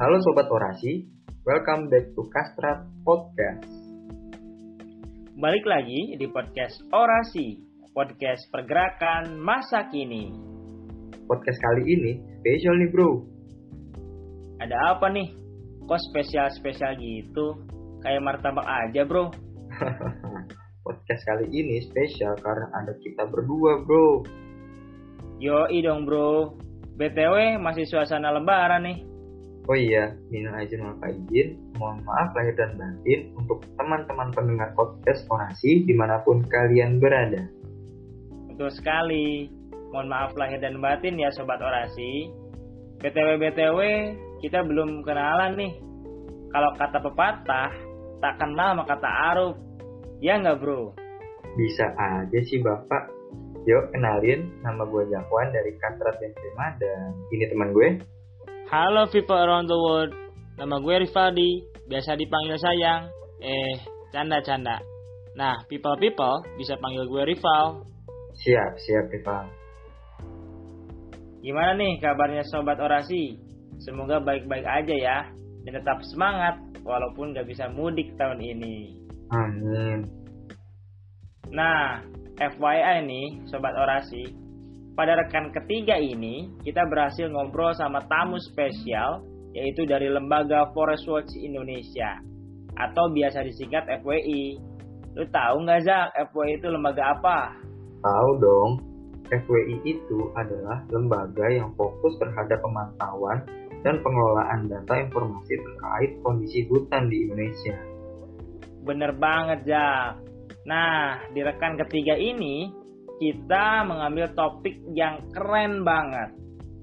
Halo Sobat Orasi, welcome back to Kastrat Podcast. Balik lagi di podcast Orasi, podcast pergerakan masa kini. Podcast kali ini spesial nih bro. Ada apa nih? Kok spesial-spesial gitu? Kayak martabak aja bro. Podcast kali ini spesial karena ada kita berdua bro. Yoi dong bro. BTW masih suasana lebaran nih. Oh iya, minal aizin wal faizin, mohon maaf lahir dan batin untuk teman-teman pendengar podcast orasi di mana pun kalian berada. Betul sekali. Mohon maaf lahir dan batin ya sobat orasi. BTW BTW kita belum kenalan nih. Kalau kata pepatah, tak kenal maka tak aruf. Ya nggak bro? Bisa aja sih bapak. Yuk kenalin, nama gue Jakwan dari Kastrat Benzema dan ini teman gue. Halo people around the world. Nama gue Rifaldi, biasa dipanggil sayang. Eh, canda-canda. Nah, people-people bisa panggil gue Rival. Siap, siap Rival. Gimana nih kabarnya sobat orasi? Semoga baik-baik aja ya. Dan tetap semangat walaupun gak bisa mudik tahun ini. Amin. Nah, FYI nih sobat orasi, pada rekan ketiga ini kita berhasil ngobrol sama tamu spesial yaitu dari lembaga Forest Watch Indonesia atau biasa disingkat FWI. Lu tahu nggak Zak FWI itu lembaga apa? Tahu dong. FWI itu adalah lembaga yang fokus terhadap pemantauan dan pengelolaan data informasi terkait kondisi hutan di Indonesia. Bener banget, Zak. Nah, di rekan ketiga ini kita mengambil topik yang keren banget,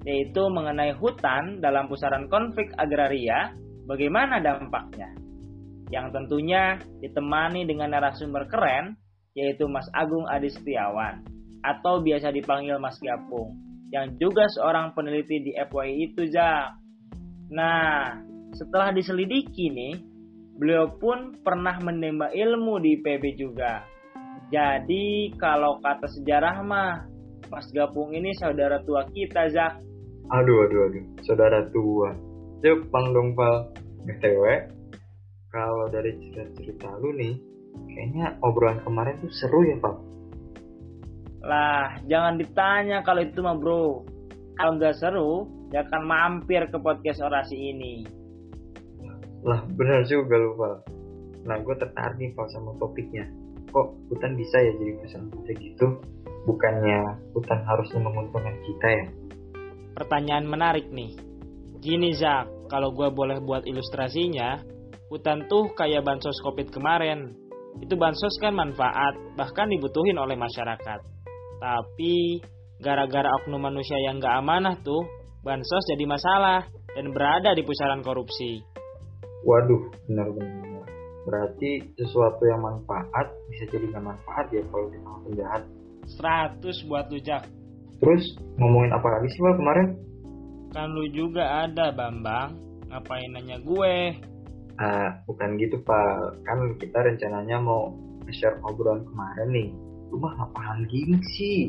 yaitu mengenai hutan dalam pusaran konflik agraria, bagaimana dampaknya. Yang tentunya ditemani dengan narasumber keren, yaitu Mas Agung Adi Setiawan, atau biasa dipanggil Mas Gapung, yang juga seorang peneliti di FYI itu. Nah, setelah diselidiki nih, beliau pun pernah menembak ilmu di PB juga. Jadi kalau kata sejarah mah, Mas Gapung ini saudara tua kita, Zak. Aduh, aduh, aduh, saudara tua. Jepang dong, Pak. BTW, kalau dari cerita-cerita lu nih, kayaknya obrolan kemarin tuh seru ya, Pak. Lah, jangan ditanya kalau itu mah, bro. Kalau nggak seru, jangan mampir ke podcast orasi ini. Lah benar juga lu Val. Nah gue tertarik nih Val sama topiknya. Kok hutan bisa ya jadi pesan kita gitu? Bukannya hutan harusnya menguntungkan kita ya? Pertanyaan menarik nih. Gini Zak, kalau gue boleh buat ilustrasinya, hutan tuh kayak bansos covid kemarin. Itu bansos kan manfaat, bahkan dibutuhin oleh masyarakat. Tapi gara-gara oknum manusia yang gak amanah tuh, bansos jadi masalah dan berada di pusaran korupsi. Waduh, benar-benar. Berarti sesuatu yang manfaat bisa jadi nggak manfaat ya kalau di tangan penjahat. 100 buat lu Jak. Terus ngomongin apa lagi sih Val kemarin? Kan lu juga ada Bambang. Ngapain nanya gue? Ah, bukan gitu Pak. Kan kita rencananya mau share obrolan kemarin nih. Lu mah ngapain gini sih?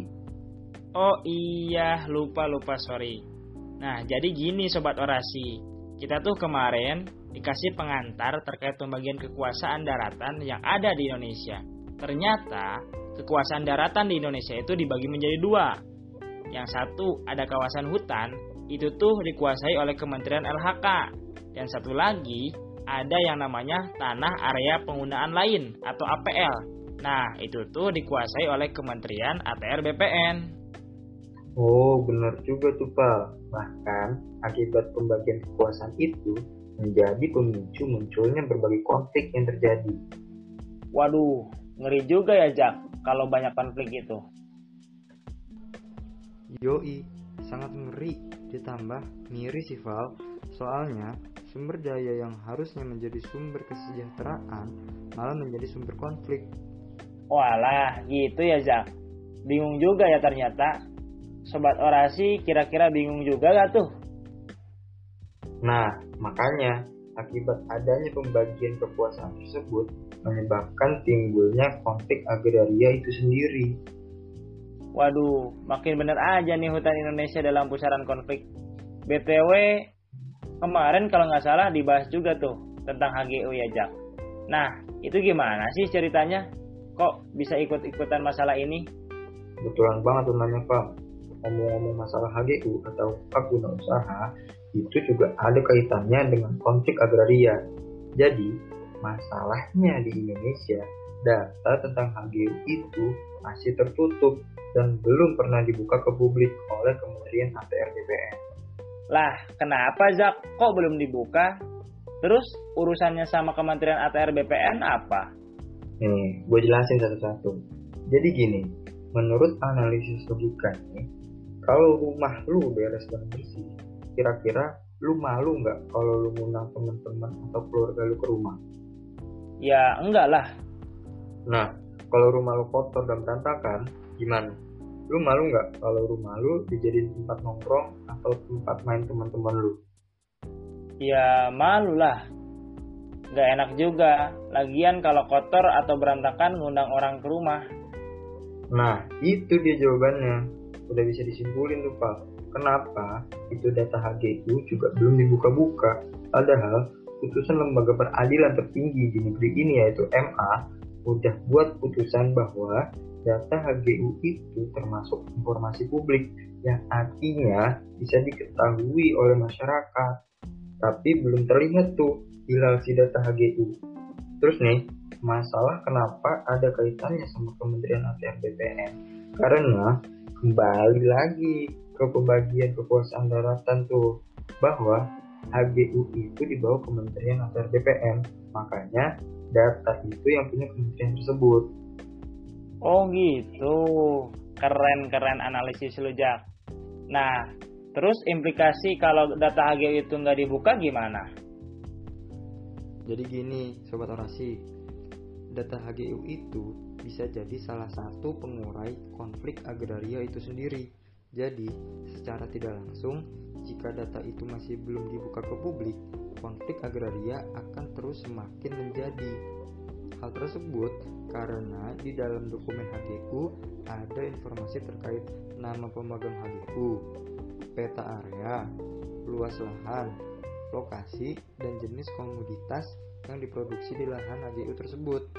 Oh iya, lupa-lupa sorry. Nah, jadi gini Sobat Orasi. Kita tuh kemarin dikasih pengantar terkait pembagian kekuasaan daratan yang ada di Indonesia. Ternyata kekuasaan daratan di Indonesia itu dibagi menjadi dua. Yang satu ada kawasan hutan, itu tuh dikuasai oleh Kementerian LHK. Dan satu lagi ada yang namanya tanah area penggunaan lain atau APL. Nah, itu tuh dikuasai oleh Kementerian ATR BPN. Oh, benar juga tuh Pak. Bahkan akibat pembagian kekuasaan itu menjadi pemicu munculnya berbagai konflik yang terjadi. Waduh, ngeri juga ya Jak kalau banyak konflik itu. Yoi, sangat ngeri. Ditambah miris sih Val, soalnya sumber daya yang harusnya menjadi sumber kesejahteraan malah menjadi sumber konflik. Walah, gitu ya Jak. Bingung juga ya ternyata. Sobat orasi kira-kira bingung juga gak tuh? Nah, makanya akibat adanya pembagian kekuasaan tersebut menyebabkan timbulnya konflik agraria itu sendiri. Waduh, makin bener aja nih hutan Indonesia dalam pusaran konflik. BTW, kemarin kalau nggak salah dibahas juga tuh tentang HGU ya Jak. Nah, itu gimana sih ceritanya? Kok bisa ikut-ikutan masalah ini? Betulan banget tuh nanya Pak. Ngomong-ngomong masalah HGU atau hak guna usaha, itu juga ada kaitannya dengan konflik agraria. Jadi, masalahnya di Indonesia, data tentang HGU itu masih tertutup dan belum pernah dibuka ke publik oleh Kementerian ATR BPN. Lah, kenapa Zak? Kok belum dibuka? Terus urusannya sama Kementerian ATR BPN apa? Nih, gue jelasin satu-satu. Jadi gini, menurut analisis logika nih, kalau rumah lu beres dan bersih, kira-kira lu malu nggak kalau lu ngundang teman-teman atau keluarga lu ke rumah? Ya enggak lah. Nah, kalau rumah lu kotor dan berantakan, gimana? Lu malu nggak kalau rumah lu dijadiin tempat nongkrong atau tempat main teman-teman lu? Ya malu lah. Gak enak juga. Lagian kalau kotor atau berantakan ngundang orang ke rumah. Nah, itu dia jawabannya. Udah bisa disimpulin tuh, Pak. Kenapa itu data HGU juga belum dibuka-buka? Padahal putusan lembaga peradilan tertinggi di negeri ini yaitu MA udah buat putusan bahwa data HGU itu termasuk informasi publik yang artinya bisa diketahui oleh masyarakat. Tapi belum terlihat tuh hilal si data HGU. Terus nih, masalah kenapa ada kaitannya sama Kementerian ATR BPN? Karena kembali lagi ke pembagian kekuasaan daratan tuh bahwa HGU itu di bawah Kementerian ATR BPN. Makanya data itu yang punya kementerian tersebut. Oh gitu. Keren-keren analisis lu, Jak. Nah, terus implikasi kalau data HGU itu nggak dibuka gimana? Jadi gini, Sobat Orasi. Data HGU itu bisa jadi salah satu pengurai konflik agraria itu sendiri. Jadi, secara tidak langsung, jika data itu masih belum dibuka ke publik, konflik agraria akan terus semakin menjadi. Hal tersebut karena di dalam dokumen HGU ada informasi terkait nama pemegang HGU, peta area, luas lahan, lokasi, dan jenis komoditas yang diproduksi di lahan HGU tersebut.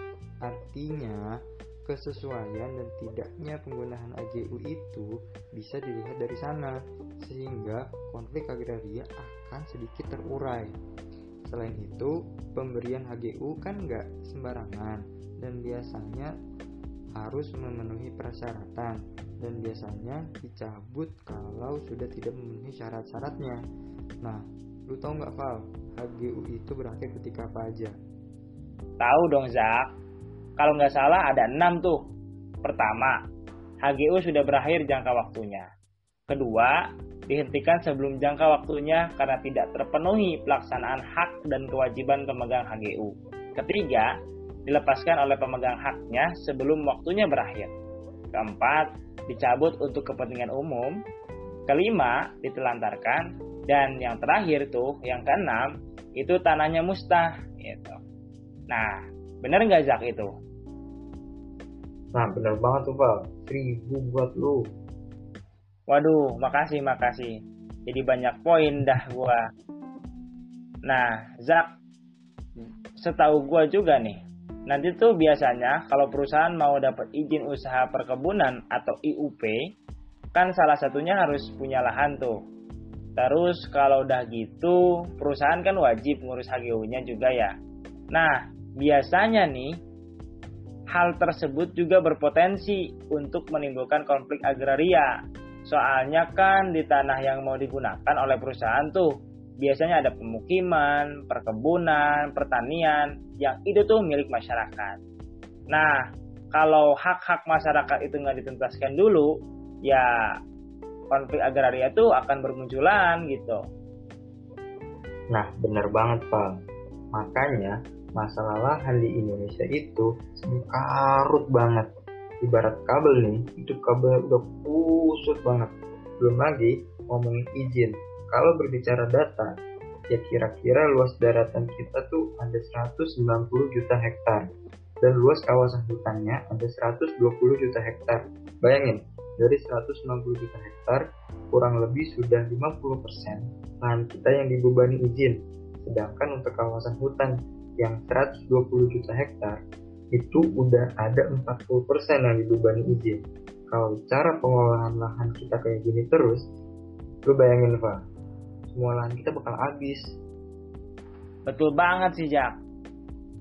Artinya, kesesuaian dan tidaknya penggunaan AGU itu bisa dilihat dari sana, sehingga konflik agraria akan sedikit terurai. Selain itu, pemberian HGU kan nggak sembarangan dan biasanya harus memenuhi persyaratan dan biasanya dicabut kalau sudah tidak memenuhi syarat-syaratnya. Nah, lu tahu nggak Val, HGU itu berakhir ketika apa aja? Tahu dong Zak. Kalau nggak salah ada enam tuh. Pertama, HGU sudah berakhir jangka waktunya. Kedua, dihentikan sebelum jangka waktunya karena tidak terpenuhi pelaksanaan hak dan kewajiban pemegang HGU. Ketiga, dilepaskan oleh pemegang haknya sebelum waktunya berakhir. Keempat, dicabut untuk kepentingan umum. Kelima, ditelantarkan. Dan yang terakhir tuh, yang keenam, itu tanahnya mustah. Gitu. Nah, bener nggak Zak itu? Nah bener banget tuh Val, seribu buat lu. Waduh, makasih makasih. Jadi banyak poin dah gua. Nah, Zak, setahu gua juga nih, nanti tuh biasanya kalau perusahaan mau dapat izin usaha perkebunan atau IUP, kan salah satunya harus punya lahan tuh. Terus kalau udah gitu, perusahaan kan wajib ngurus HGU-nya juga ya. Nah, biasanya nih hal tersebut juga berpotensi untuk menimbulkan konflik agraria. Soalnya kan di tanah yang mau digunakan oleh perusahaan tuh biasanya ada pemukiman, perkebunan, pertanian yang itu tuh milik masyarakat. Nah, kalau hak-hak masyarakat itu nggak dituntaskan dulu, ya konflik agraria itu akan bermunculan gitu. Nah, benar banget, Pak. Makanya masalah lahan di Indonesia itu karut banget. Ibarat kabel nih itu kabel udah kusut banget. Belum lagi ngomongin izin. Kalau berbicara data ya kira-kira luas daratan kita tuh ada 190 juta hektar. Dan luas kawasan hutannya ada 120 juta hektar. Bayangin dari 190 juta hektar kurang lebih sudah 50% lahan kita yang dibebani izin. Sedangkan untuk kawasan hutan yang 120 juta hektar itu udah ada 40% yang dibebani izin. Kalau cara pengelolaan lahan kita kayak gini terus, lu bayangin Pak, semua lahan kita bakal habis. Betul banget sih Jack.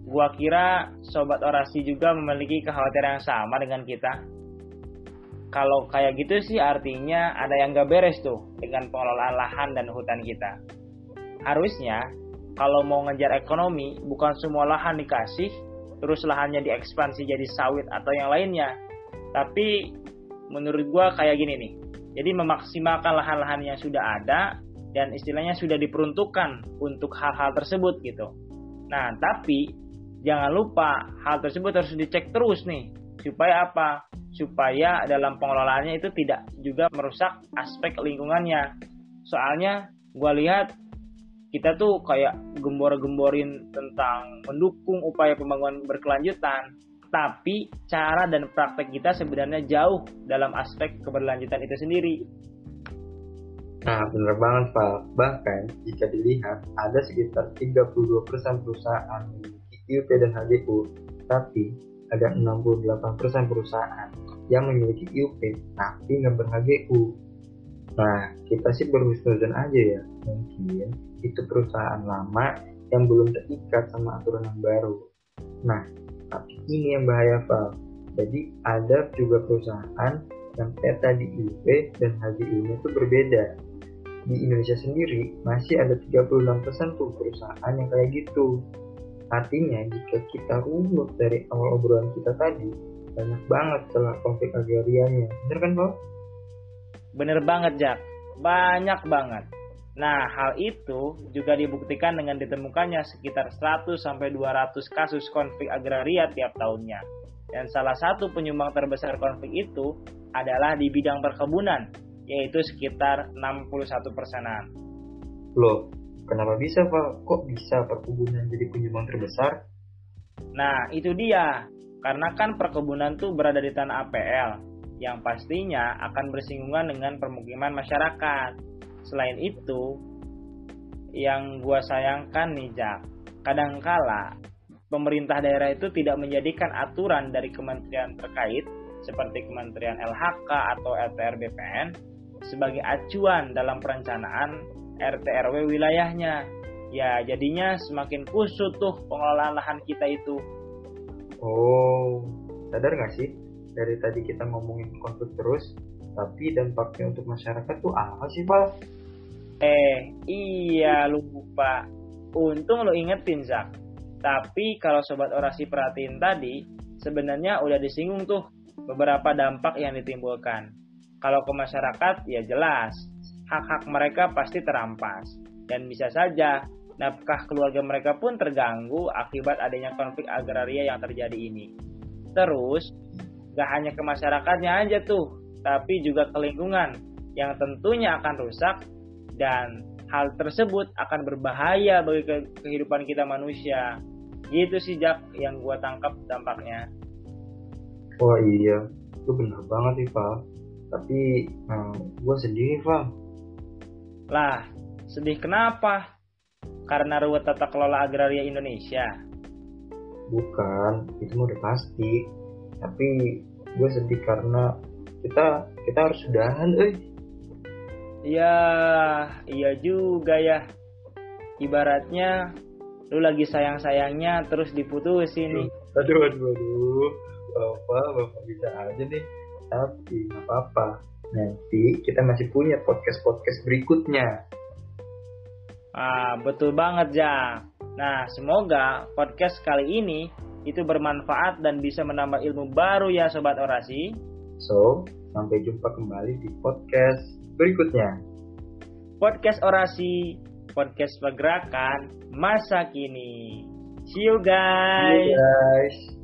Gua kira sobat orasi juga memiliki kekhawatiran yang sama dengan kita. Kalau kayak gitu sih artinya ada yang gak beres tuh dengan pengelolaan lahan dan hutan kita. Harusnya kalau mau ngejar ekonomi bukan semua lahan dikasih terus lahannya diekspansi jadi sawit atau yang lainnya. Tapi menurut gua kayak gini nih. Jadi memaksimalkan lahan-lahan yang sudah ada dan istilahnya sudah diperuntukkan untuk hal-hal tersebut gitu. Nah, tapi jangan lupa hal tersebut harus dicek terus nih supaya apa? Supaya dalam pengelolaannya itu tidak juga merusak aspek lingkungannya. Soalnya gue lihat kita tuh kayak gembor-gemborin tentang mendukung upaya pembangunan berkelanjutan, tapi cara dan praktek kita sebenarnya jauh dalam aspek keberlanjutan itu sendiri. Nah, benar banget, Pak. Bahkan, jika dilihat, ada sekitar 32% perusahaan memiliki IUP dan HGU, tapi ada 68% perusahaan yang memiliki IUP tapi nggak ber-HGU. Nah, kita sih berhusnuzon aja ya. Mungkin itu perusahaan lama yang belum terikat sama aturan yang baru. Nah, tapi ini yang bahaya, Pak. Jadi, ada juga perusahaan yang peta di IUP dan HGU-nya itu berbeda di Indonesia sendiri masih ada 36% tuh perusahaan yang kayak gitu. Artinya jika kita runut dari awal obrolan kita tadi, banyak banget celah konflik agrarianya. Bener kan, Pak? Bener banget, Jack. Banyak banget. Nah, hal itu juga dibuktikan dengan ditemukannya sekitar 100 sampai 200 kasus konflik agraria tiap tahunnya. Dan salah satu penyumbang terbesar konflik itu adalah di bidang perkebunan yaitu sekitar 61 persenan. Loh, kenapa bisa Pak? Kok bisa perkebunan jadi penyumbang terbesar? Nah, itu dia. Karena kan perkebunan tuh berada di tanah APL, yang pastinya akan bersinggungan dengan permukiman masyarakat. Selain itu, yang gua sayangkan nih Jak, kadangkala pemerintah daerah itu tidak menjadikan aturan dari kementerian terkait seperti Kementerian LHK atau LTR BPN sebagai acuan dalam perencanaan RT RW wilayahnya. Ya, jadinya semakin kusut tuh pengelolaan lahan kita itu. Oh, sadar nggak sih? Dari tadi kita ngomongin konflik terus, tapi dampaknya untuk masyarakat tuh apa sih, Pak? Eh, iya lupa. Untung lo ingetin, Zak. Tapi kalau sobat orasi perhatiin tadi, sebenarnya udah disinggung tuh beberapa dampak yang ditimbulkan. Kalau ke masyarakat, ya jelas, hak-hak mereka pasti terampas. Dan bisa saja, nafkah keluarga mereka pun terganggu akibat adanya konflik agraria yang terjadi ini. Terus, gak hanya ke masyarakatnya aja tuh, tapi juga ke lingkungan yang tentunya akan rusak dan hal tersebut akan berbahaya bagi kehidupan kita manusia. Gitu sih Jak yang gua tangkap dampaknya. Oh iya, itu benar banget sih Pak tapi hmm, gue sedih Val lah sedih kenapa? Karena ruwet tata kelola agraria Indonesia. Bukan. Itu udah pasti. Tapi gue sedih karena kita kita harus sudahan eh. Iya iya juga ya. Ibaratnya lu lagi sayang-sayangnya terus diputusin. Nih aduh aduh aduh. Bapak bapak bisa aja nih. Tapi nggak apa-apa. Nanti kita masih punya podcast podcast berikutnya. Ah betul banget ya nah semoga podcast kali ini itu bermanfaat dan bisa menambah ilmu baru ya sobat orasi. So sampai jumpa kembali di podcast berikutnya. Podcast orasi podcast pergerakan masa kini. See you guys, see you guys.